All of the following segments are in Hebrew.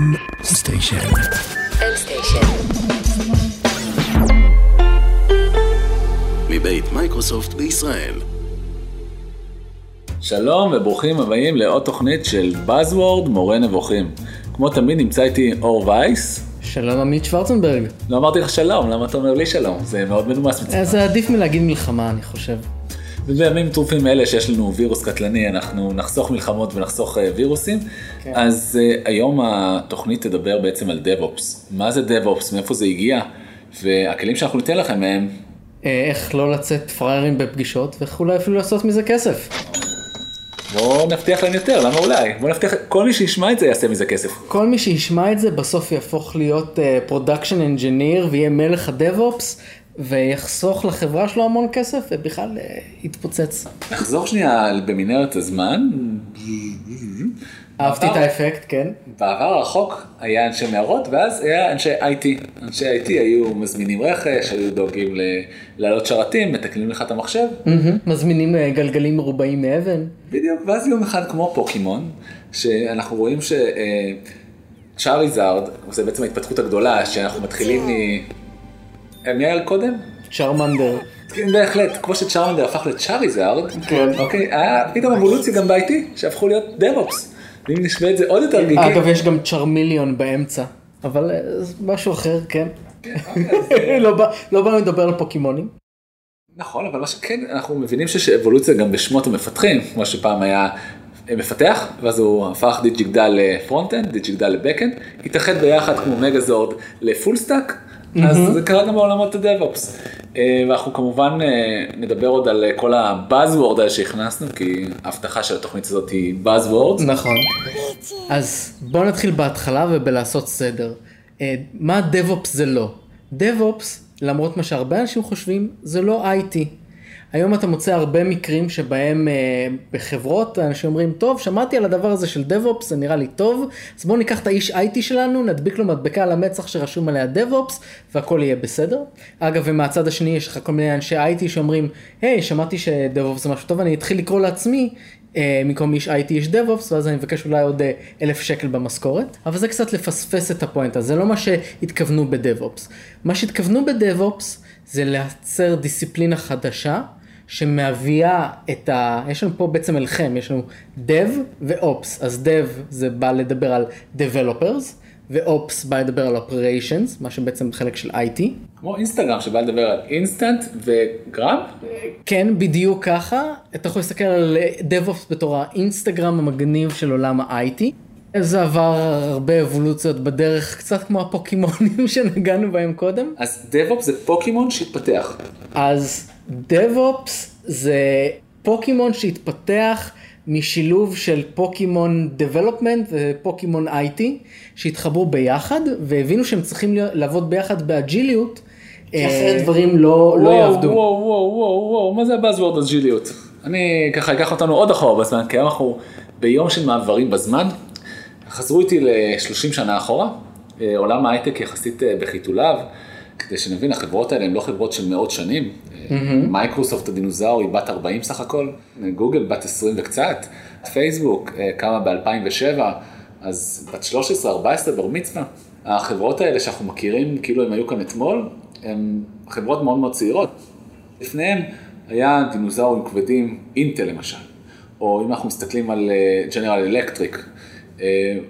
M Station. מבית מייקרוסופט בישראל. שלום וברוכים הבאים לעוד תוכנית של Buzzword מורה נבוכים. כמו תמיד נמצא איתי אור וייס. שלום עמית שוורצנברג. לא אמרתי לך שלום, למה אתה אומר לי שלום? זה מאוד מנומס מצדך. זה עדיף מלהגיד מלחמה אני חושב. ובימים טרופים אלה שיש לנו וירוס קטלני, אנחנו נחסוך מלחמות ונחסוך אה, וירוסים. כן. אז uh, היום התוכנית תדבר בעצם על DevOps. מה זה DevOps, מאיפה זה הגיע, והכלים שאנחנו ניתן לכם מהם. אה, איך לא לצאת פראיירים בפגישות ואיך אולי אפילו לעשות מזה כסף. בואו נבטיח להם יותר, למה אולי? בואו נבטיח, כל מי שישמע את זה יעשה מזה כסף. כל מי שישמע את זה בסוף יהפוך להיות production uh, engineer ויהיה מלך ה DevOps ויחסוך לחברה שלו המון כסף ובכלל uh, יתפוצץ. נחזור שנייה במנהרת הזמן. אהבתי את האפקט, כן. בעבר הרחוק היה אנשי מערות ואז היה אנשי IT. אנשי IT היו מזמינים רכש, היו דואגים ל- להעלות שרתים, מתקנים לך את המחשב. מזמינים אה, גלגלים מרובעים מאבן. בדיוק, ואז יום אחד כמו פוקימון, שאנחנו רואים שצ'אריזארד, זה בעצם ההתפתחות הגדולה, שאנחנו מתחילים מ... אה, מי היה קודם? צ'רמנדר. כן, בהחלט, כמו שצ'ארמנדר הפך לצ'אריזארד, כן. אוקיי, היה פתאום אבולוציה גם ב-IT, שהפכו להיות DevOps. ואם נשווה את זה עוד יותר גיקי, אגב יש גם צ'רמיליאון באמצע. אבל אה, משהו אחר, כן. לא בא- לא באנו לדבר על פוקימונים. נכון, אבל מה שכן, אנחנו מבינים שיש אבולוציה גם בשמות המפתחים, כמו שפעם היה מפתח, ואז הוא הפך דיג'יגדל ל front-end, דיג'יגדל ל back-end, התאחד ביחד כמו מגזורד ל full stack, אז זה קרה גם בעולמות ה DevOps. אה, ואנחנו כמובן אה, נדבר עוד על אה, כל ה buzzword האלה שהכנסנו, כי ההבטחה של התוכנית הזאת היא buzzword. נכון. אז בואו נתחיל בהתחלה ובלעשות סדר. מה DevOps זה לא? DevOps, למרות מה שהרבה אנשים חושבים, זה לא IT. היום אתה מוצא הרבה מקרים שבהם אה, בחברות אנשים אומרים, טוב, שמעתי על הדבר הזה של DevOps, זה נראה לי טוב, אז בואו ניקח את האיש IT שלנו, נדביק לו מדבקה על המצח שרשום עליה DevOps, והכל יהיה בסדר. אגב, ומהצד השני יש לך כל מיני אנשי IT שאומרים, היי, שמעתי ש-DevOps זה משהו טוב, אני אתחיל לקרוא לעצמי אה, במקום איש IT יש DevOps, ואז אני מבקש אולי עוד אה, אלף שקל במשכורת, אבל זה קצת לפספס את הפואנטה, זה לא מה שהתכוונו ב-DevOps. מה שהתכוונו ב-DevOps זה לייצר דיסציפלינה חדשה, שמביאה את ה... יש לנו פה בעצם אליכם, יש לנו Dev ו-Ops, אז Dev זה בא לדבר על Developers, ו-Ops בא לדבר על Operations, מה שבעצם חלק של IT. כמו אינסטגרם שבא לדבר על אינסטנט וגרם, כן, בדיוק ככה. אתה יכול להסתכל על DevOps בתור האינסטגרם המגניב של עולם ה-IT. זה עבר הרבה אבולוציות בדרך, קצת כמו הפוקימונים שנגענו בהם קודם. אז DevOps זה פוקימון שהתפתח. אז DevOps זה פוקימון שהתפתח משילוב של פוקימון Development ופוקימון IT שהתחברו ביחד והבינו שהם צריכים לעבוד ביחד באג'יליות, כי אחרת דברים לא, לא יעבדו. וואו, וואו, וואו, וואו, מה זה הבאזוורד אג'יליות? אני ככה אקח אותנו עוד אחורה בזמן, כי היום אנחנו ביום של מעברים בזמן. חזרו איתי ל-30 שנה אחורה, אה, עולם ההייטק יחסית אה, בחיתוליו, כדי שנבין, החברות האלה הן לא חברות של מאות שנים. אה, מייקרוסופט הדינוזאור היא בת 40 סך הכל, אה, גוגל בת 20 וקצת, פייסבוק אה, קמה ב-2007, אז בת 13-14 בר מצווה. החברות האלה שאנחנו מכירים כאילו הם היו כאן אתמול, הן חברות מאוד מאוד צעירות. לפניהם היה דינוזאורים כבדים, אינטל למשל, או אם אנחנו מסתכלים על ג'נרל אלקטריק,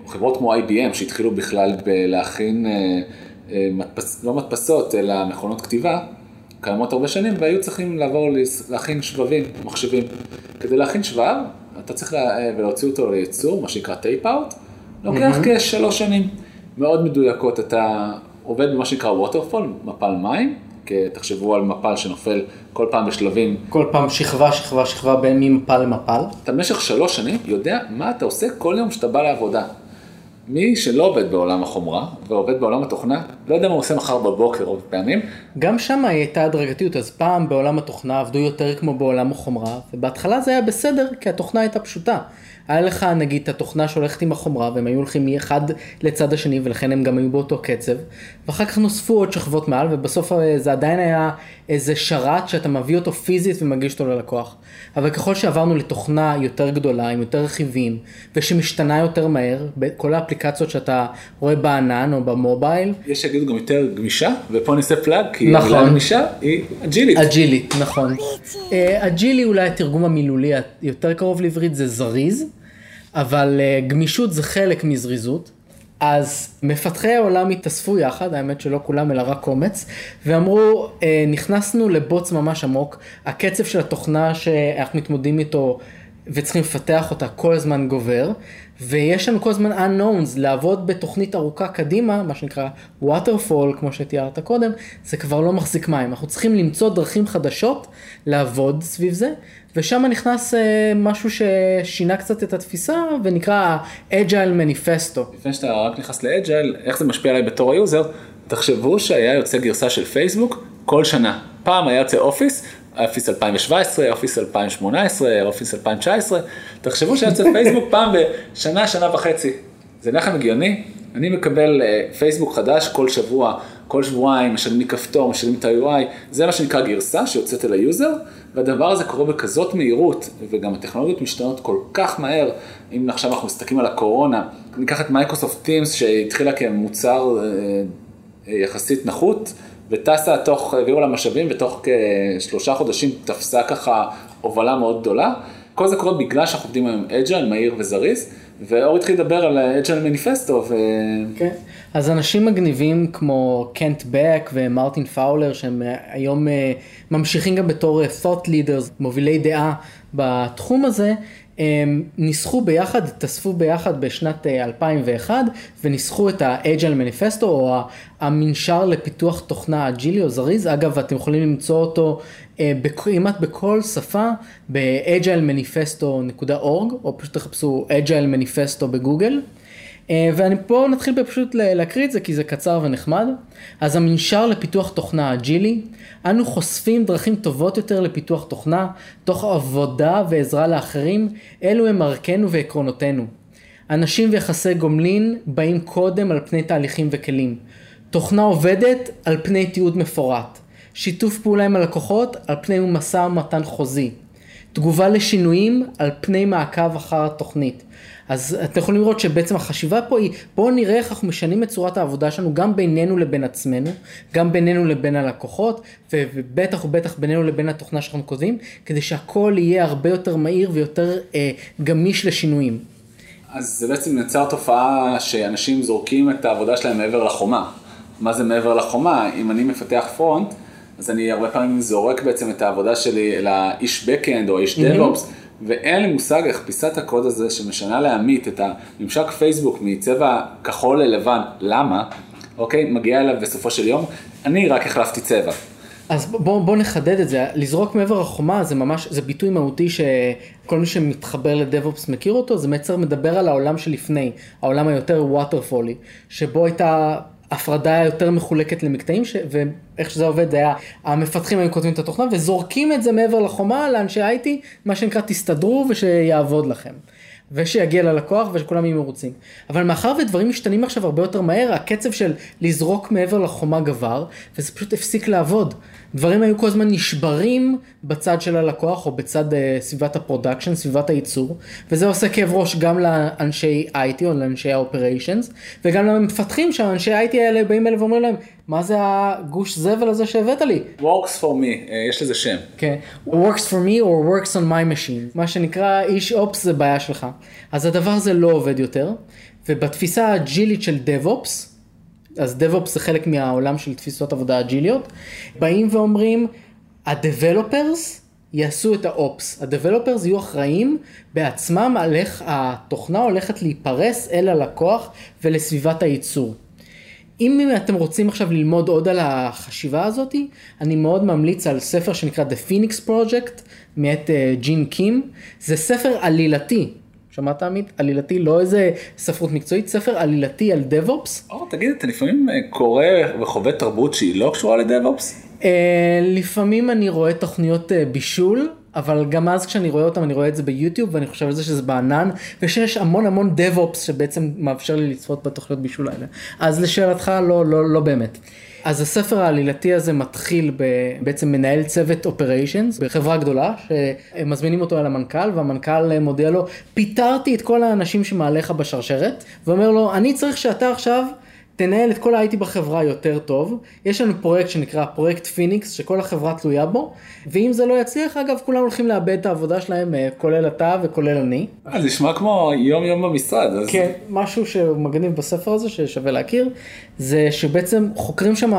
חברות כמו IBM שהתחילו בכלל בלהכין, אה, אה, מדפס, לא מדפסות, אלא מכונות כתיבה, קיימות הרבה שנים והיו צריכים לעבור להכין שבבים, מחשבים. כדי להכין שבב, אתה צריך לה, אה, ולהוציא אותו לייצור, מה שנקרא tape out, לוקח כשלוש שנים. מאוד מדויקות, אתה עובד במה שנקרא waterfall, מפל מים, תחשבו על מפל שנופל כל פעם בשלבים כל פעם שכבה, שכבה, שכבה בין ממפל למפל. אתה במשך שלוש שנים יודע מה אתה עושה כל יום שאתה בא לעבודה. מי שלא עובד בעולם החומרה ועובד בעולם התוכנה, לא יודע מה הוא עושה מחר בבוקר רוב פעמים, גם שם הייתה הדרגתיות, אז פעם בעולם התוכנה עבדו יותר כמו בעולם החומרה, ובהתחלה זה היה בסדר, כי התוכנה הייתה פשוטה. היה לך נגיד את התוכנה שהולכת עם החומרה והם היו הולכים מאחד לצד השני ולכן הם גם היו באותו קצב ואחר כך נוספו עוד שכבות מעל ובסוף אה, זה עדיין היה איזה שרת שאתה מביא אותו פיזית ומגיש אותו ללקוח. אבל ככל שעברנו לתוכנה יותר גדולה עם יותר רכיבים ושמשתנה יותר מהר בכל האפליקציות שאתה רואה בענן או במובייל. יש שיגידו גם יותר גמישה ופה נעשה plug כי נכון. המילה גמישה היא אג'ילית. אג'ילי, נכון. אה, אג'ילי אולי התרגום המילולי היותר קרוב לעברית זה זריז, אבל אה, גמישות זה חלק מזריזות. אז מפתחי העולם התאספו יחד, האמת שלא כולם אלא רק קומץ, ואמרו, אה, נכנסנו לבוץ ממש עמוק, הקצב של התוכנה שאנחנו מתמודדים איתו וצריכים לפתח אותה כל הזמן גובר, ויש לנו כל הזמן unknowns, לעבוד בתוכנית ארוכה קדימה, מה שנקרא waterfall, כמו שתיארת קודם, זה כבר לא מחזיק מים, אנחנו צריכים למצוא דרכים חדשות לעבוד סביב זה, ושם נכנס אה, משהו ששינה קצת את התפיסה, ונקרא Agile Manifesto. לפני שאתה רק נכנס ל Agile, איך זה משפיע עליי בתור ה user, תחשבו שהיה יוצא גרסה של פייסבוק כל שנה. פעם היה יוצא אופיס, Office 2017, Office 2018, Office 2019, תחשבו שהיה יוצא פייסבוק פעם בשנה, שנה וחצי. זה לכם הגיוני? אני מקבל אה, פייסבוק חדש כל שבוע, כל שבועיים, משנים כפתור, משנים את ה-UI, זה מה שנקרא גרסה שיוצאת אל ה user, והדבר הזה קורה בכזאת מהירות, וגם הטכנולוגיות משתנות כל כך מהר, אם עכשיו אנחנו מסתכלים על הקורונה, ניקח את Microsoft Teams שהתחילה כמוצר אה, אה, יחסית נחות, וטסה תוך, העבירו לה משאבים, ותוך כשלושה חודשים תפסה ככה הובלה מאוד גדולה. כל זה קורה בגלל שאנחנו עובדים היום אג'ל, מהיר וזריז, ואור התחיל לדבר על אג'ל מניפסטו, ו... כן. אז אנשים מגניבים כמו קנט בק ומרטין פאולר שהם היום אה, ממשיכים גם בתור אה, thought leaders, מובילי דעה בתחום הזה, הם ניסחו ביחד, התאספו ביחד בשנת 2001 וניסחו את ה-Agile Manifesto או המנשר לפיתוח תוכנה אג'ילי או זריז, אגב אתם יכולים למצוא אותו כמעט בכל שפה ב-agilemanifesto.org או פשוט תחפשו Agile Manifesto בגוגל. ואני פה נתחיל פשוט להקריא את זה כי זה קצר ונחמד. אז המנשר לפיתוח תוכנה אג'ילי, אנו חושפים דרכים טובות יותר לפיתוח תוכנה, תוך עבודה ועזרה לאחרים, אלו הם ערכנו ועקרונותינו. אנשים ויחסי גומלין באים קודם על פני תהליכים וכלים. תוכנה עובדת על פני תיעוד מפורט. שיתוף פעולה עם הלקוחות על פני משא ומתן חוזי. תגובה לשינויים על פני מעקב אחר התוכנית. אז אתם יכולים לראות שבעצם החשיבה פה היא, בואו נראה איך אנחנו משנים את צורת העבודה שלנו גם בינינו לבין עצמנו, גם בינינו לבין הלקוחות, ובטח ובטח בינינו לבין התוכנה שאנחנו כותבים, כדי שהכל יהיה הרבה יותר מהיר ויותר אה, גמיש לשינויים. אז זה בעצם יצר תופעה שאנשים זורקים את העבודה שלהם מעבר לחומה. מה זה מעבר לחומה? אם אני מפתח פרונט, אז אני הרבה פעמים זורק בעצם את העבודה שלי לאיש backend או איש DevOps, ואין לי מושג איך פיסת הקוד הזה שמשנה לעמית את הממשק פייסבוק מצבע כחול ללבן, למה? אוקיי, מגיע אליו בסופו של יום, אני רק החלפתי צבע. אז בואו בוא נחדד את זה, לזרוק מעבר החומה זה ממש, זה ביטוי מהותי שכל מי שמתחבר לדב-אופס מכיר אותו, זה מצר מדבר על העולם שלפני, העולם היותר ווטרפולי, שבו הייתה הפרדה יותר מחולקת למקטעים, ש... ואיך שזה עובד זה היה, המפתחים היו כותבים את התוכנה וזורקים את זה מעבר לחומה לאנשי IT, מה שנקרא תסתדרו ושיעבוד לכם. ושיגיע ללקוח ושכולם יהיו מרוצים. אבל מאחר ודברים משתנים עכשיו הרבה יותר מהר, הקצב של לזרוק מעבר לחומה גבר, וזה פשוט הפסיק לעבוד. דברים היו כל הזמן נשברים בצד של הלקוח או בצד אה, סביבת ה production, סביבת הייצור, וזה עושה כאב ראש גם לאנשי IT או לאנשי ה-operations, וגם למפתחים שהאנשי IT האלה באים אליהם ואומרים להם, מה זה הגוש זבל הזה שהבאת לי? works for me, אה, יש לזה שם. כן, okay. works for me or works on my machine, מה שנקרא איש Ops זה בעיה שלך. אז הדבר הזה לא עובד יותר, ובתפיסה האג'ילית של DevOps, אז DevOps זה חלק מהעולם של תפיסות עבודה אג'יליות, באים ואומרים, ה-Developers יעשו את ה-Ops, ה-Developers יהיו אחראים בעצמם על איך התוכנה הולכת להיפרס אל הלקוח ולסביבת הייצור. אם אתם רוצים עכשיו ללמוד עוד על החשיבה הזאת, אני מאוד ממליץ על ספר שנקרא The Phoenix Project, מאת ג'ין קים, זה ספר עלילתי, שמעת עמית? עלילתי, לא איזה ספרות מקצועית, ספר עלילתי על DevOps. או, תגיד, אתה לפעמים קורא וחווה תרבות שהיא לא קשורה ל-DevOps? לפעמים אני רואה תוכניות בישול אבל גם אז כשאני רואה אותם אני רואה את זה ביוטיוב ואני חושב על זה שזה בענן ושיש המון המון DevOps שבעצם מאפשר לי לצפות בתוכניות בישול האלה. אז לשאלתך לא, לא, לא באמת. אז הספר העלילתי הזה מתחיל בעצם מנהל צוות operations בחברה גדולה שמזמינים אותו אל המנכ"ל והמנכ"ל מודיע לו פיטרתי את כל האנשים שמעליך בשרשרת ואומר לו אני צריך שאתה עכשיו תנהל את כל ה-IT בחברה יותר טוב. יש לנו פרויקט שנקרא פרויקט פיניקס, שכל החברה תלויה בו, ואם זה לא יצליח, אגב, כולם הולכים לאבד את העבודה שלהם, אה, כולל אתה וכולל אני. זה נשמע כמו יום יום במשרד. אז... כן, משהו שמגניב בספר הזה, ששווה להכיר, זה שבעצם חוקרים שם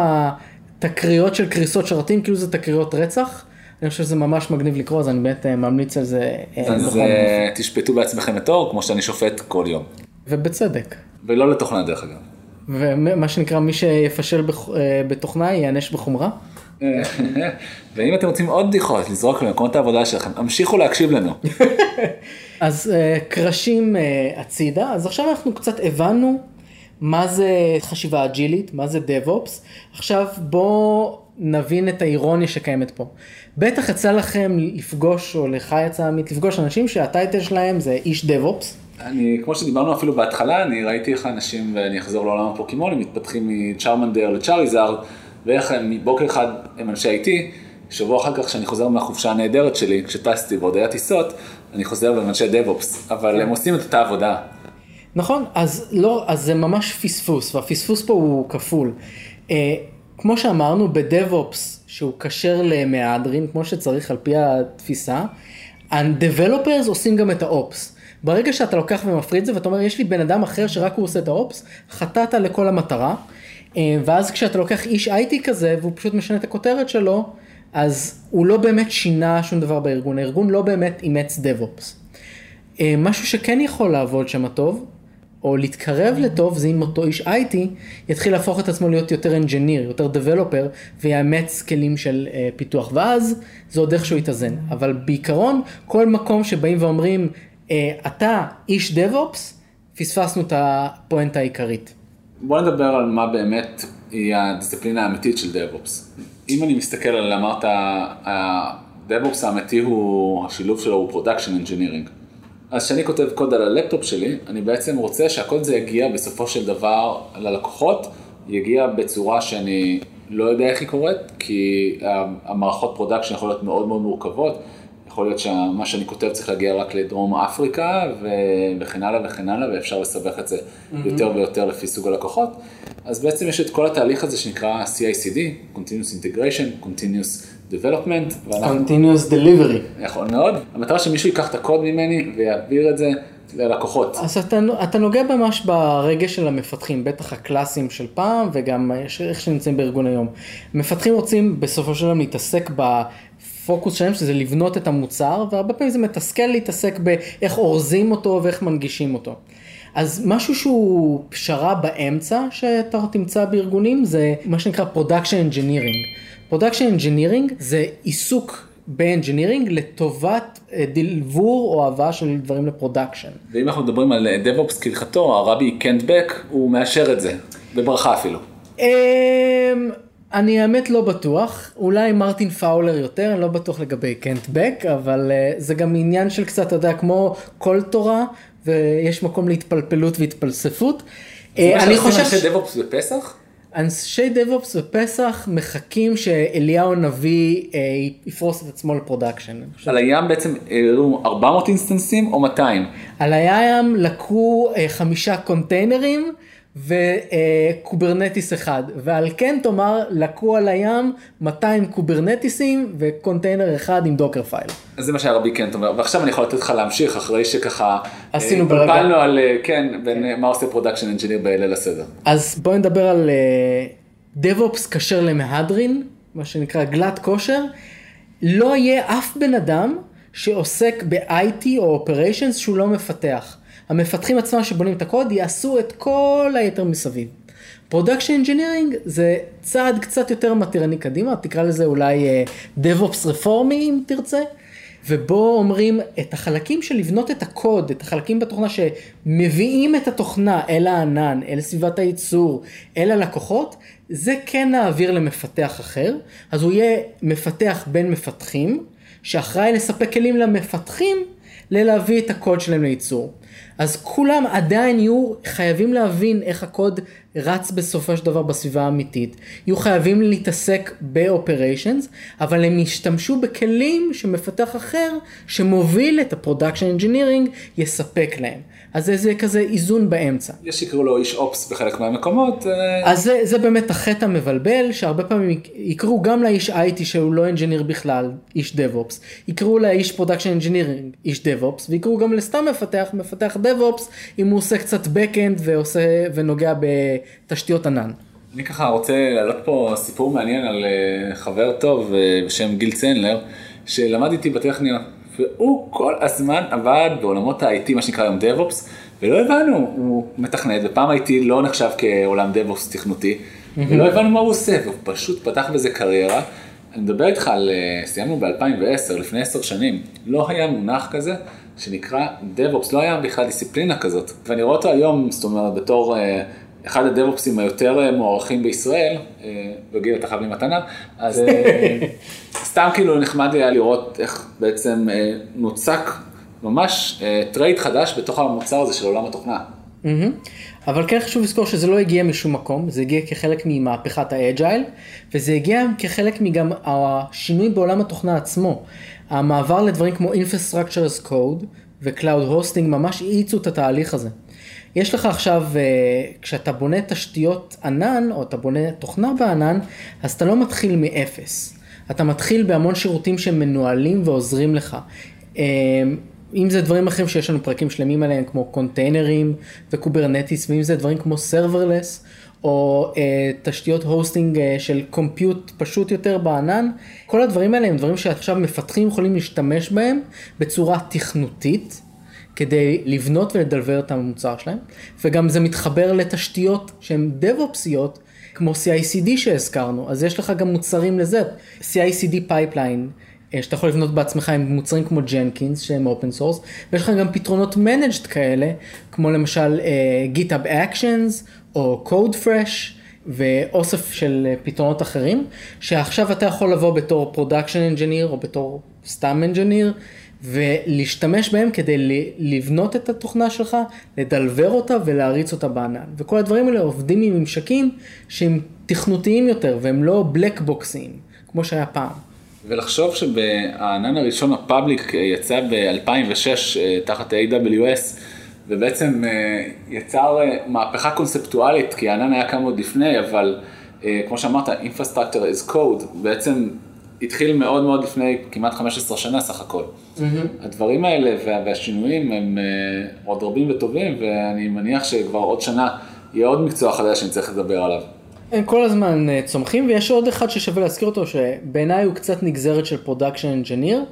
תקריות של קריסות שרתים, כאילו זה תקריות רצח. אני חושב שזה ממש מגניב לקרוא, אז אני באמת אה, ממליץ על זה. אה, אז תשפטו בעצמכם את אור, כמו שאני שופט כל יום. ובצדק. ולא לתוכנה דרך אגב. ומה שנקרא מי שיפשל אה, בתוכנה ייענש בחומרה. ואם אתם רוצים עוד בדיחות לזרוק למקומות העבודה שלכם, המשיכו להקשיב לנו. אז אה, קרשים אה, הצידה, אז עכשיו אנחנו קצת הבנו מה זה חשיבה אג'ילית, מה זה DevOps, עכשיו בואו נבין את האירוניה שקיימת פה. בטח יצא לכם לפגוש, או לך יצא עמית לפגוש אנשים שהטייטל שלהם זה איש DevOps. אני, כמו שדיברנו אפילו בהתחלה, אני ראיתי איך אנשים, ואני אחזור לעולם הפוקימונים, מתפתחים מצ'רמנדר לצ'אריזארד, ואיך הם מבוקר אחד הם אנשי IT, שבוע אחר כך כשאני חוזר מהחופשה הנהדרת שלי, כשטסתי ועוד היה טיסות, אני חוזר והם אנשי DevOps, אבל הם עושים את אותה עבודה. נכון, אז לא, אז זה ממש פספוס, והפספוס פה הוא כפול. אה, כמו שאמרנו, ב-DevOps, שהוא כשר למהדרין, כמו שצריך על פי התפיסה, ה-Developers עושים גם את ה-Ops. ברגע שאתה לוקח ומפריד זה ואתה אומר יש לי בן אדם אחר שרק הוא עושה את האופס, חטאת לכל המטרה. אה, ואז כשאתה לוקח איש איי-טי כזה והוא פשוט משנה את הכותרת שלו, אז הוא לא באמת שינה שום דבר בארגון, הארגון לא באמת אימץ דב-אופס. אה, משהו שכן יכול לעבוד שם טוב, או להתקרב לטוב, זה אם אותו איש IT יתחיל להפוך את עצמו להיות יותר אנג'יניר, יותר דבלופר, ויאמץ כלים של uh, פיתוח, ואז זה עוד איכשהו יתאזן. אבל בעיקרון, כל מקום שבאים ואומרים, אה, אתה איש DevOps, פספסנו את הפואנטה העיקרית. בוא נדבר על מה באמת היא הדיסציפלינה האמיתית של DevOps. אם אני מסתכל על, אמרת, ה-DevOps האמיתי הוא, השילוב שלו הוא Production Engineering. אז כשאני כותב קוד על הלפטופ שלי, אני בעצם רוצה שהקוד הזה יגיע בסופו של דבר ללקוחות, יגיע בצורה שאני לא יודע איך היא קורית, כי המערכות production יכולות להיות מאוד מאוד מורכבות. יכול להיות שמה שאני כותב צריך להגיע רק לדרום אפריקה וכן הלאה וכן הלאה, ואפשר לסבך את זה mm-hmm. יותר ויותר לפי סוג הלקוחות. אז בעצם יש את כל התהליך הזה שנקרא CICD, Continuous Integration, Continuous Development. ואנחנו... Continuous Delivery. יכול מאוד. המטרה שמישהו ייקח את הקוד ממני ויעביר את זה ללקוחות. אז אתה, אתה נוגע ממש ברגש של המפתחים, בטח הקלאסיים של פעם וגם איך שנמצאים בארגון היום. מפתחים רוצים בסופו של דבר להתעסק ב... הפוקוס שלהם שזה לבנות את המוצר, והרבה פעמים זה מתסכל להתעסק באיך אורזים אותו ואיך מנגישים אותו. אז משהו שהוא פשרה באמצע שאתה תמצא בארגונים זה מה שנקרא Production Engineering. Production Engineering זה עיסוק ב engineering לטובת אה, דלבור או הבאה של דברים ל production. ואם אנחנו מדברים על אה, DevOps כהלכתו, הרבי קנט בק, הוא מאשר את זה, בברכה אפילו. אני האמת לא בטוח, אולי מרטין פאולר יותר, אני לא בטוח לגבי קנט בק, אבל אה, זה גם עניין של קצת, אתה יודע, כמו כל תורה, ויש מקום להתפלפלות והתפלספות. אה, אני חושב... אנשי DevOps בפסח? אנשי DevOps בפסח מחכים שאליהו הנביא אה, יפרוס את עצמו ל production. על הים בעצם העלו 400 אינסטנסים או 200? על הים לקו אה, חמישה קונטיינרים. ו Kubernetes אחד, ועל כן תאמר לקו על הים 200 Kubernetesים וקונטיינר אחד עם Dockerfile. אז זה מה שהרבי קנט אומר, ועכשיו אני יכול לתת לך להמשיך אחרי שככה עשינו ברגע. פלפלנו על, אה, כן, בין כן. מה עושה production engineer בליל הסדר. אז בואי נדבר על אה, כשר למהדרין, מה שנקרא glatt kosher, לא יהיה אף בן אדם שעוסק ב-IT או Operations שהוא לא מפתח. המפתחים עצמם שבונים את הקוד יעשו את כל היתר מסביב. production engineering זה צעד קצת יותר מתירני קדימה, תקרא לזה אולי אה, DevOps רפורמי אם תרצה, ובו אומרים את החלקים של לבנות את הקוד, את החלקים בתוכנה שמביאים את התוכנה אל הענן, אל סביבת הייצור, אל הלקוחות, זה כן נעביר למפתח אחר, אז הוא יהיה מפתח בין מפתחים, שאחראי לספק כלים למפתחים ללהביא את הקוד שלהם לייצור. אז כולם עדיין יהיו חייבים להבין איך הקוד רץ בסופו של דבר בסביבה האמיתית, יהיו חייבים להתעסק ב-operations, אבל הם ישתמשו בכלים שמפתח אחר שמוביל את ה-production engineering יספק להם. אז זה, זה כזה איזון באמצע. יש שיקראו לו איש אופס בחלק מהמקומות. אה, אז זה, זה באמת החטא המבלבל, שהרבה פעמים יקראו גם לאיש IT שהוא לא אנג'יניר בכלל, איש DevOps, יקראו לאיש Production Engineering, איש DevOps, ויקראו גם לסתם מפתח, מפתח DevOps, אם הוא עושה קצת Backend ועושה, ונוגע בתשתיות ענן. אני ככה רוצה להעלות פה סיפור מעניין על אה, חבר טוב אה, בשם גיל צנלר, שלמד איתי בטכניון. והוא כל הזמן עבד בעולמות ה-IT, מה שנקרא היום DevOps, ולא הבנו, הוא מתכנת, ופעם IT לא נחשב כעולם DevOps תכנותי, ולא הבנו מה הוא עושה, והוא פשוט פתח בזה קריירה. אני מדבר איתך על, אה, סיימנו ב-2010, לפני עשר שנים, לא היה מונח כזה שנקרא DevOps, לא היה בכלל דיסציפלינה כזאת. ואני רואה אותו היום, זאת אומרת, בתור אה, אחד הדב-אופסים היותר אה, מוערכים בישראל, וגיל אתה חייב לי מתנה, אז סתם כאילו נחמד היה לראות איך בעצם נוצר ממש trade חדש בתוך המוצר הזה של עולם התוכנה. אבל כן חשוב לזכור שזה לא הגיע משום מקום, זה הגיע כחלק ממהפכת ה Agile, וזה הגיע כחלק מגם השינוי בעולם התוכנה עצמו. המעבר לדברים כמו Infrastructure as Code ו-Cloud Hosting ממש האיצו את התהליך הזה. יש לך עכשיו, אה, כשאתה בונה תשתיות ענן, או אתה בונה תוכנה בענן, אז אתה לא מתחיל מאפס. אתה מתחיל בהמון שירותים שמנוהלים ועוזרים לך. אה, אם זה דברים אחרים שיש לנו פרקים שלמים עליהם, כמו קונטיינרים ו Kubernetes, ואם זה דברים כמו serverless, או אה, תשתיות hosting אה, של compute פשוט יותר בענן, כל הדברים האלה הם דברים שעכשיו מפתחים יכולים להשתמש בהם בצורה תכנותית, כדי לבנות ולדלבר את המוצר שלהם, וגם זה מתחבר לתשתיות שהן DevOpsיות, כמו CICD שהזכרנו, אז יש לך גם מוצרים לזה, CICD pipeline. אה, שאתה יכול לבנות בעצמך עם מוצרים כמו Jenkins שהם open source, ויש לך גם פתרונות managed כאלה, כמו למשל אה, GitHub Actions או Codefresh ואוסף של אה, פתרונות אחרים, שעכשיו אתה יכול לבוא בתור Production Engineer או בתור סתם Engineer ולהשתמש בהם כדי לבנות את התוכנה שלך, לדלבר אותה ולהריץ אותה בענן. וכל הדברים האלה עובדים עם ממשקים שהם תכנותיים יותר והם לא בלק בוקסים, כמו שהיה פעם. ולחשוב שבענן הראשון הפאבליק יצא ב-2006 אה, תחת AWS, ובעצם אה, יצר אה, מהפכה קונספטואלית, כי הענן היה כמה עוד לפני, אבל כמו שאמרת, Infrastructure is Code, בעצם התחיל מאוד מאוד לפני כמעט 15 שנה סך הכל. Mm-hmm. הדברים האלה והשינויים הם עוד רבים וטובים, ואני מניח שכבר עוד שנה יהיה עוד מקצוע חדש שאני צריך לדבר עליו. הם כל הזמן אה, צומחים ויש עוד אחד ששווה להזכיר אותו שבעיניי הוא קצת נגזרת של production engineer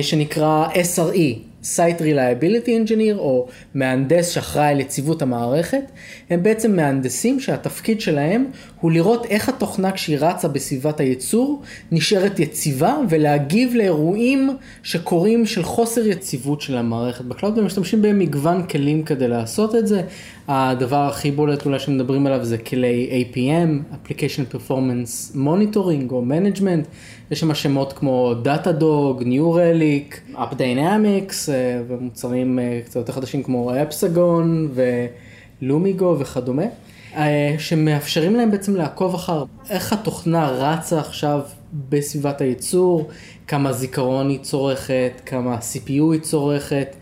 שנקרא SRE, Site Reliability Engineer או מהנדס שאחראי על יציבות המערכת, הם בעצם מהנדסים שהתפקיד שלהם הוא לראות איך התוכנה כשהיא רצה בסביבת הייצור נשארת יציבה ולהגיב לאירועים שקורים של חוסר יציבות של המערכת ב cloud ומשתמשים במגוון כלים כדי לעשות את זה. הדבר הכי בולט אולי שמדברים עליו זה כלי APM, Application Performance Monitoring או Management. יש שם שמות כמו Datadog, New Relic, AppDynamics אה, ומוצרים אה, קצת יותר חדשים כמו Epsagon ולומיגו וכדומה, שמאפשרים להם בעצם לעקוב אחר איך התוכנה רצה עכשיו בסביבת הייצור, כמה זיכרון היא צורכת, כמה CPU היא צורכת.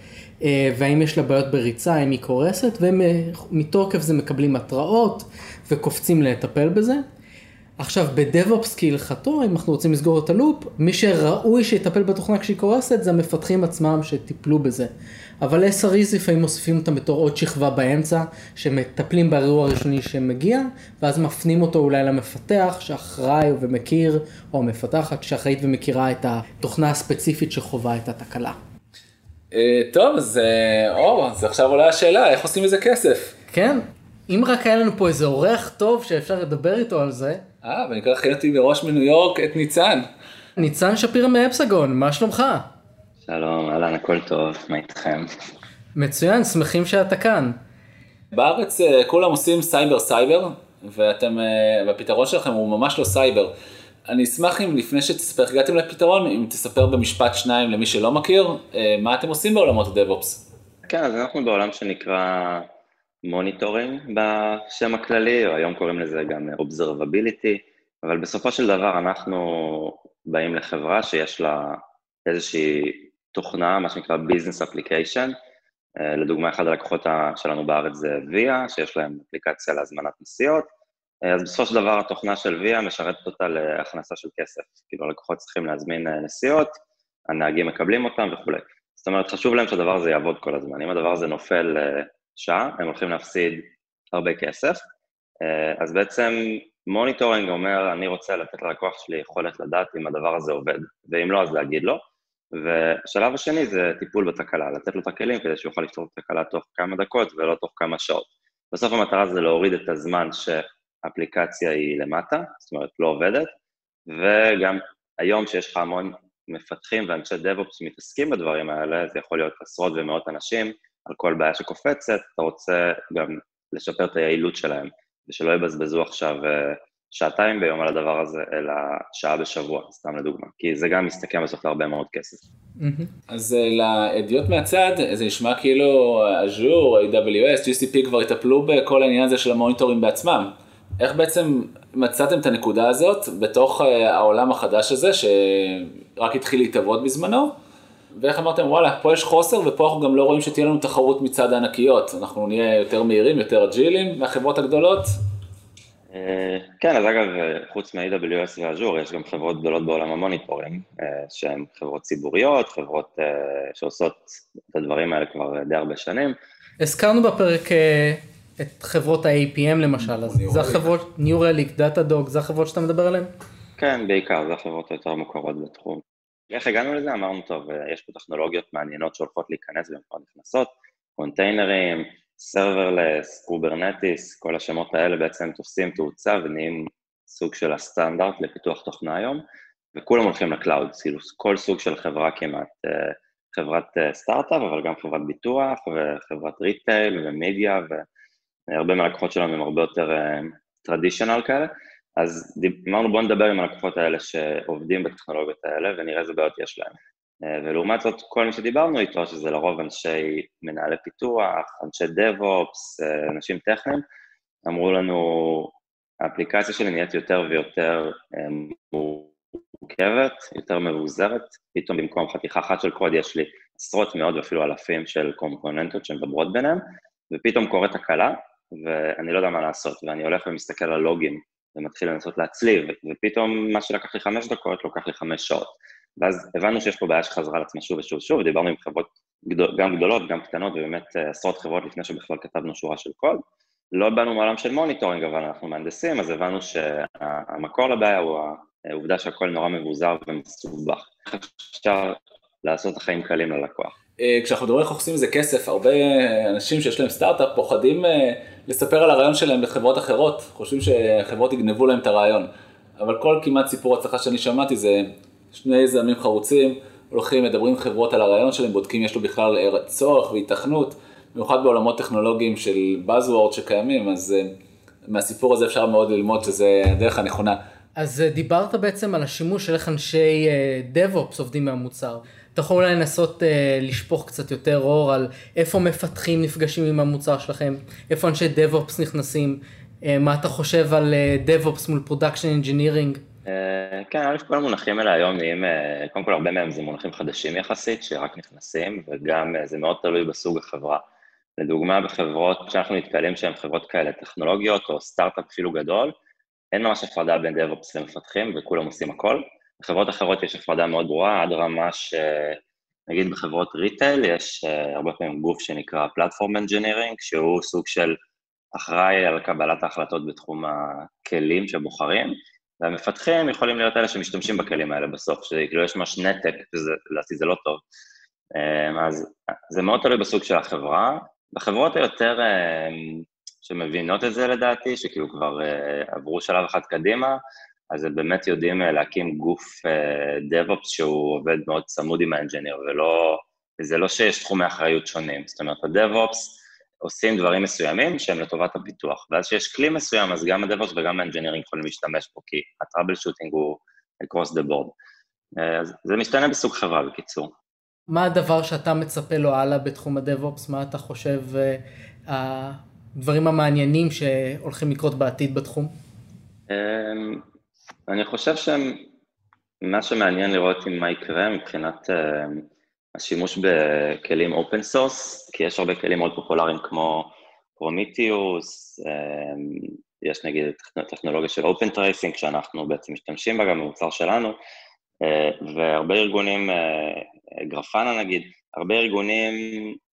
והאם יש לה בעיות בריצה, האם היא קורסת, ומתוקף זה מקבלים התראות וקופצים לטפל בזה. עכשיו בדב-אופס כהלכתו, אם אנחנו רוצים לסגור את הלופ, מי שראוי שיטפל בתוכנה כשהיא קורסת זה המפתחים עצמם שטיפלו בזה. אבל SREs לפעמים מוסיפים אותם בתור עוד שכבה באמצע, שמטפלים באירוע הראשוני שמגיע, ואז מפנים אותו אולי למפתח שאחראי ומכיר, או המפתחת שאחראית ומכירה את התוכנה הספציפית שחווה את התקלה. אה, טוב, אז אה, אור, אז עכשיו עולה השאלה, איך עושים מזה כסף? כן, אם רק היה לנו פה איזה אורח טוב שאפשר לדבר איתו על זה. אה, ואני כבר חייבתי מראש מניו יורק את ניצן. ניצן שפירא מ Epsagon, מה שלומך? שלום, אהלן, הכל טוב, מה איתכם? מצוין, שמחים שאתה כאן. בארץ אה, כולם עושים סייבר סייבר, ואתם, והפתרון שלכם הוא ממש לא סייבר. אני אשמח אם לפני שתספר איך הגעתם לפתרון, אם תספר במשפט שניים למי שלא מכיר, אה, מה אתם עושים בעולמות ה-DevOps? כן, אז אנחנו בעולם שנקרא monitoring בשם הכללי, או היום קוראים לזה גם Observability, אבל בסופו של דבר אנחנו באים לחברה שיש לה איזושהי תוכנה, מה שנקרא Business Application, אה, לדוגמה, אחד הלקוחות שלנו בארץ זה ויה, שיש להם אפליקציה להזמנת נסיעות, אה, אז בסופו של דבר התוכנה של ויה משרתת אותה להכנסה של כסף. כאילו הלקוחות צריכים להזמין אה, נסיעות, הנהגים מקבלים אותם וכולי. זאת אומרת, חשוב להם שהדבר הזה יעבוד כל הזמן. אם הדבר הזה נופל שעה, הם הולכים להפסיד הרבה כסף. אז בעצם monitoring אומר, אני רוצה לתת ללקוח שלי יכולת לדעת אם הדבר הזה עובד, ואם לא, אז להגיד לו. והשלב השני זה טיפול בתקלה, לתת לו את הכלים כדי שהוא יוכל לפתור את התקלה תוך כמה דקות ולא תוך כמה שעות. בסוף המטרה זה להוריד את הזמן שהאפליקציה היא למטה, זאת אומרת לא עובדת, וגם היום שיש לך המון מפתחים ואנשי DevOps שמתעסקים בדברים האלה, זה יכול להיות עשרות ומאות אנשים, על כל בעיה שקופצת, אתה רוצה גם לשפר את היעילות שלהם, ושלא יבזבזו עכשיו אה, שעתיים ביום על הדבר הזה, אלא שעה בשבוע, סתם לדוגמה, כי זה גם מסתכם בסוף להרבה מאוד כסף. אז אה, לעדויות מהצד, זה נשמע כאילו אג'ור, AWS, GCP כבר יטפלו בכל העניין הזה של המוניטורים בעצמם. איך בעצם מצאתם את הנקודה הזאת בתוך אה, העולם החדש הזה, שרק התחיל להתאבות בזמנו? ואיך אמרתם, וואלה, פה יש חוסר ופה אנחנו גם לא רואים שתהיה לנו תחרות מצד הענקיות. אנחנו נהיה יותר מהירים, יותר אג'ילים מהחברות הגדולות, אה, כן, אז אגב, חוץ מ-AWS ואז'ור, יש גם חברות גדולות בעולם המוניטורים, אה, שהן חברות ציבוריות, חברות אה, שעושות את הדברים האלה כבר די הרבה שנים. הזכרנו בפרק את חברות ה-APM למשל, אז זה החברות, New Relic, Datadog, זה החברות שאתה מדבר עליהן? כן, בעיקר, זה החברות היותר מוכרות בתחום. איך הגענו לזה? אמרנו, טוב, יש פה טכנולוגיות מעניינות שהולכות להיכנס והן כבר נכנסות, קונטיינרים, serverless, Kubernetes, כל השמות האלה בעצם תופסים תאוצה ונהיים סוג של הסטנדרט לפיתוח תוכנה היום, וכולם הולכים ל cloud, כאילו כל סוג של חברה כמעט, אה, חברת אה, סטארט-אפ, אבל גם חברת ביטוח וחברת retail ומדיה, והרבה מהלקוחות שלנו הם הרבה יותר טרדישיונל אה, כאלה, אז אמרנו בואו נדבר עם הלקוחות האלה שעובדים בטכנולוגיות האלה ונראה איזה בעיות יש להם. אה, ולעומת זאת, כל מי שדיברנו איתו, שזה לרוב אנשי מנהלי פיתוח, אנשי DevOps, אה, אנשים טכניים, אמרו לנו, האפליקציה שלי נהיית יותר ויותר אה, מורכבת, יותר מבוזרת, פתאום במקום חתיכה אחת של קוד יש לי עשרות, מאות ואפילו אלפים של קומפוננטות שמדברות ביניהם, ופתאום קורית תקלה, ואני לא יודע מה לעשות, ואני הולך ומסתכל על לוגים ומתחיל לנסות להצליב, ופתאום מה שלקח לי חמש דקות, לוקח לי חמש שעות. ואז הבנו שיש פה בעיה שחזרה על עצמה שוב ושוב ושוב, ודיברנו עם חברות גדול, גם גדולות, גם קטנות, ובאמת אה, עשרות חברות לפני שבכלל כתבנו שורה של קוד. לא באנו מעולם של monitoring, אבל אנחנו מהנדסים, אז הבנו שהמקור לבעיה הוא העובדה שהכל נורא מבוזר ומסובך. איך אפשר לעשות את החיים קלים ללקוח? אה, כשאנחנו מדברים איך עושים מזה כסף, הרבה אנשים שיש להם סטארט-אפ פוחדים אה, לספר על הרעיון שלהם לחברות אחרות, חושבים שחברות יגנבו להם את הרעיון. אבל כל כמעט סיפור הצלחה שאני שמעתי זה שני יזמים חרוצים, הולכים, מדברים עם חברות על הרעיון שלהם, בודקים יש לו בכלל צורך והיתכנות, במיוחד בעולמות טכנולוגיים של Buzzword שקיימים, אז אה, מהסיפור הזה אפשר מאוד ללמוד שזה הדרך הנכונה. אז אה, דיברת בעצם על השימוש של איך אנשי אה, DevOps עובדים מהמוצר. אתה יכול אולי לנסות uh, לשפוך קצת יותר אור על איפה מפתחים נפגשים עם המוצר שלכם, איפה אנשי DevOps נכנסים, uh, מה אתה חושב על uh, DevOps מול Production Engineering. אה, כן, א' כל המונחים האלה היום נהיים, אה, קודם כל הרבה מהם זה מונחים חדשים יחסית, שרק נכנסים, וגם אה, זה מאוד תלוי בסוג החברה. לדוגמה, בחברות שאנחנו נתקלים שהן חברות כאלה טכנולוגיות, או סטארט-אפ אפילו גדול, אין ממש הפרדה בין DevOps למפתחים, וכולם עושים הכל. בחברות אחרות יש הפרדה מאוד ברורה, עד רמה ש... נגיד בחברות ריטייל יש הרבה פעמים גוף שנקרא Platform Engineering, שהוא סוג של אחראי על קבלת ההחלטות בתחום הכלים שבוחרים, והמפתחים יכולים להיות אלה שמשתמשים בכלים האלה בסוף, שכאילו יש ממש נתק, ולדעתי זה לא טוב. אמ, אז זה מאוד תלוי בסוג של החברה. בחברות היותר אמ, שמבינות את זה לדעתי, שכאילו כבר אה, עברו שלב אחד קדימה, אז הם באמת יודעים אה, להקים גוף אה, DevOps שהוא עובד מאוד צמוד עם האנג'יניר, ולא, וזה לא שיש תחומי אחריות שונים. זאת אומרת, ה-DevOps עושים דברים מסוימים שהם לטובת הפיתוח. ואז שיש כלי מסוים, אז גם ה-DevOps וגם ה-Engineering יכולים להשתמש בו, כי הטראבל שוטינג הוא across the board. אז זה משתנה בסוג חברה בקיצור. מה הדבר שאתה מצפה לו הלאה בתחום הדב-אופס? מה אתה חושב הדברים המעניינים שהולכים לקרות בעתיד בתחום? אני חושב שמה שמעניין לראות עם מה יקרה מבחינת אמ, השימוש בכלים open source, כי יש הרבה כלים מאוד פופולריים כמו Prometheus, אמ, יש נגיד טכנולוגיה של open tracing שאנחנו בעצם משתמשים בה גם במוצר שלנו, אה, והרבה ארגונים, אה, Grafana נגיד, הרבה ארגונים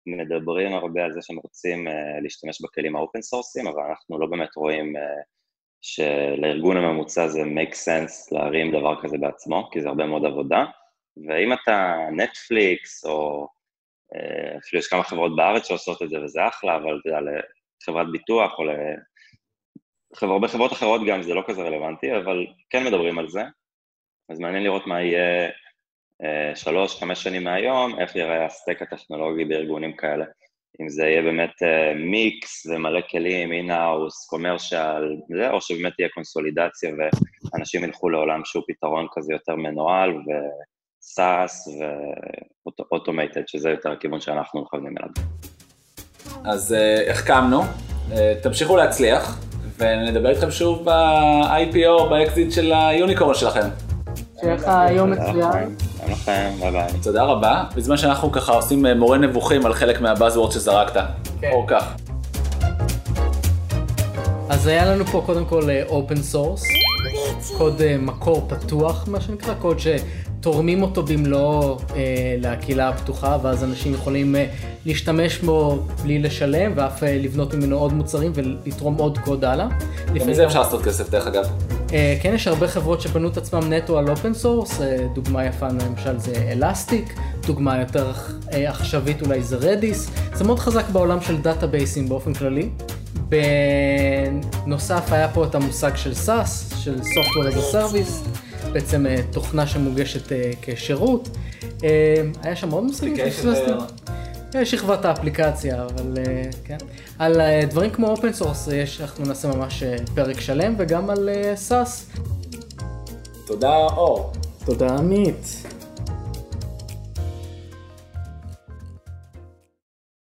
מדברים הרבה על זה שהם רוצים אה, להשתמש בכלים האופן סורסים, אבל אנחנו לא באמת רואים שלארגון הממוצע זה make sense להרים דבר כזה בעצמו, כי זה הרבה מאוד עבודה. ואם אתה נטפליקס, או אפילו יש כמה חברות בארץ שעושות את זה וזה אחלה, אבל אתה יודע, לחברת ביטוח או להרבה חברות אחרות גם זה לא כזה רלוונטי, אבל כן מדברים על זה. אז מעניין לראות מה יהיה אה, שלוש, חמש שנים מהיום, איך יראה ה stack הטכנולוגי בארגונים כאלה. אם זה יהיה באמת אה, מיקס ומלא כלים, in-house, commercial, או שבאמת תהיה קונסולידציה ואנשים ילכו לעולם שהוא פתרון כזה יותר מנוהל ו SaaS ו automated, שזה יותר הכיוון שאנחנו מכוונים אליו. אז אה, החכמנו, תמשיכו להצליח, ונדבר איתכם שוב ב-IPO, באקזיט של ה unicorn שלכם. שיהיה לך יום מצוין. גם לכם, ביי ביי. תודה רבה, בזמן שאנחנו ככה עושים אה, מורה נבוכים על חלק מה buzzword שזרקת. כן. או כך. אז היה לנו פה קודם כל open אה, source, קוד אה, מקור פתוח מה שנקרא, קוד שתורמים אותו במלואו אה, לקהילה הפתוחה ואז אנשים יכולים אה, להשתמש בו בלי לשלם ואף אה, לבנות ממנו עוד מוצרים ולתרום עוד קוד הלאה. גם מזה אפשר לעשות כסף דרך אגב. אה, כן, יש הרבה חברות שבנו את עצמם נטו על open source, אה, דוגמה יפה למשל זה Elastic, דוגמה יותר אה, עכשווית אולי זה Redis, זה מאוד חזק בעולם של דאטאבייסים באופן כללי. בנוסף היה פה את המושג של SaaS, של Software as a Service, בעצם תוכנה שמוגשת כשירות. היה שם עוד מושגים שפספסתי. שכבת האפליקציה, אבל כן. על דברים כמו open source יש, אנחנו נעשה ממש פרק שלם, וגם על SaaS. תודה אור. תודה עמית.